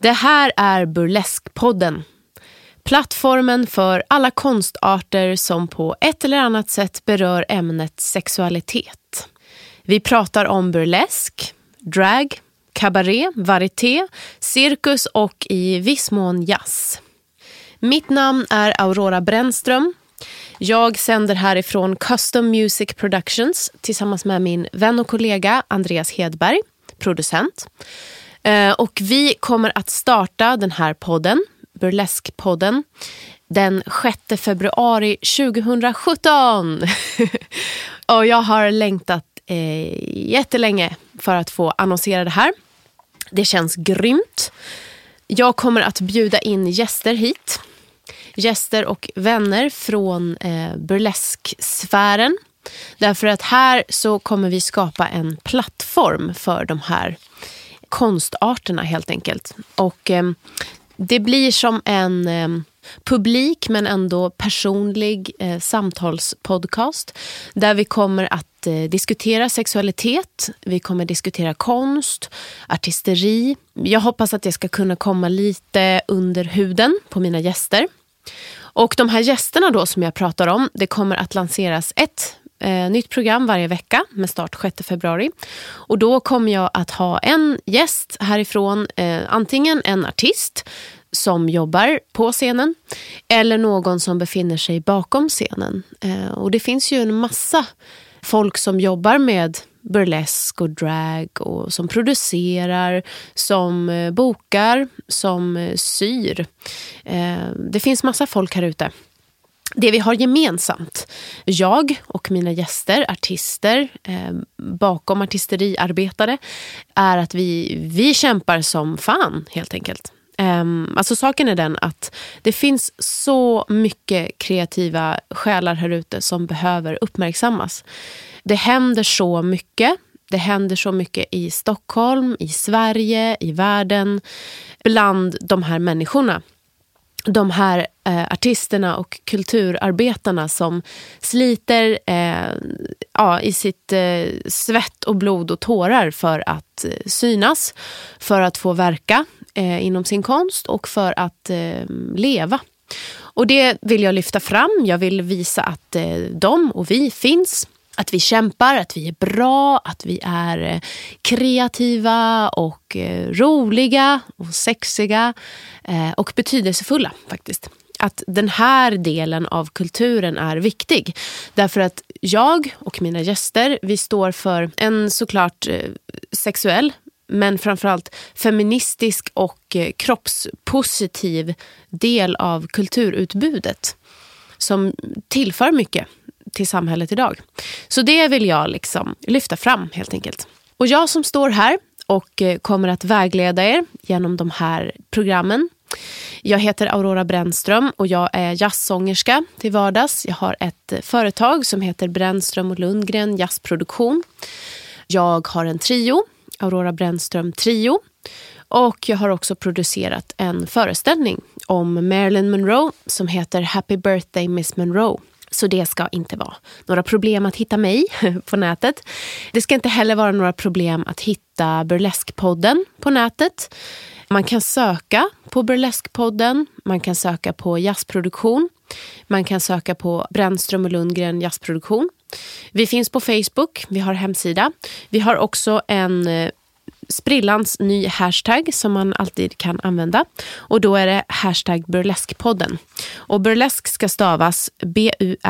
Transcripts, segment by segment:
Det här är Burleskpodden. Plattformen för alla konstarter som på ett eller annat sätt berör ämnet sexualitet. Vi pratar om burlesk, drag, kabaré, varieté, cirkus och i viss mån jazz. Mitt namn är Aurora Brännström. Jag sänder härifrån Custom Music Productions tillsammans med min vän och kollega Andreas Hedberg, producent. Eh, och vi kommer att starta den här podden, Burleskpodden, den 6 februari 2017. och jag har längtat eh, jättelänge för att få annonsera det här. Det känns grymt. Jag kommer att bjuda in gäster hit. Gäster och vänner från eh, burlesksfären. Därför att här så kommer vi skapa en plattform för de här konstarterna helt enkelt. Och eh, det blir som en eh, publik men ändå personlig eh, samtalspodcast där vi kommer att eh, diskutera sexualitet, vi kommer diskutera konst, artisteri. Jag hoppas att jag ska kunna komma lite under huden på mina gäster. Och de här gästerna då som jag pratar om, det kommer att lanseras ett eh, nytt program varje vecka med start 6 februari. Och då kommer jag att ha en gäst härifrån, eh, antingen en artist som jobbar på scenen eller någon som befinner sig bakom scenen. Eh, och det finns ju en massa folk som jobbar med burlesk och drag och som producerar, som eh, bokar, som eh, syr. Eh, det finns massa folk här ute. Det vi har gemensamt, jag och mina gäster, artister, eh, bakom artisteriarbetare, är att vi, vi kämpar som fan helt enkelt. Eh, alltså saken är den att det finns så mycket kreativa själar här ute som behöver uppmärksammas. Det händer så mycket. Det händer så mycket i Stockholm, i Sverige, i världen, bland de här människorna de här eh, artisterna och kulturarbetarna som sliter eh, ja, i sitt eh, svett och blod och tårar för att eh, synas, för att få verka eh, inom sin konst och för att eh, leva. Och det vill jag lyfta fram. Jag vill visa att eh, de och vi finns. Att vi kämpar, att vi är bra, att vi är eh, kreativa och eh, roliga och sexiga eh, och betydelsefulla faktiskt. Att den här delen av kulturen är viktig. Därför att jag och mina gäster, vi står för en såklart sexuell men framförallt feministisk och kroppspositiv del av kulturutbudet som tillför mycket till samhället idag. Så det vill jag liksom lyfta fram helt enkelt. Och jag som står här och eh, kommer att vägleda er genom de här programmen. Jag heter Aurora Brännström och jag är jazzsångerska till vardags. Jag har ett eh, företag som heter Brännström och Lundgren Jazzproduktion. Jag har en trio, Aurora Brännström Trio. Och jag har också producerat en föreställning om Marilyn Monroe som heter Happy birthday Miss Monroe. Så det ska inte vara några problem att hitta mig på nätet. Det ska inte heller vara några problem att hitta Burleskpodden på nätet. Man kan söka på Burleskpodden, man kan söka på jazzproduktion, man kan söka på Brännström och Lundgren jazzproduktion. Vi finns på Facebook, vi har hemsida. Vi har också en eh, sprillans ny hashtag som man alltid kan använda. Och då är det hashtag burleskpodden. Och burlesk ska stavas B-U-R-L-E-S-Q-U-E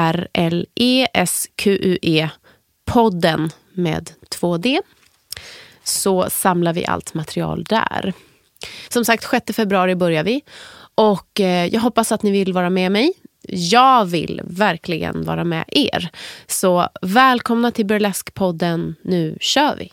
podden med två D. Så samlar vi allt material där. Som sagt, 6 februari börjar vi. Och eh, jag hoppas att ni vill vara med mig. Jag vill verkligen vara med er. Så välkomna till Burleskpodden. Nu kör vi!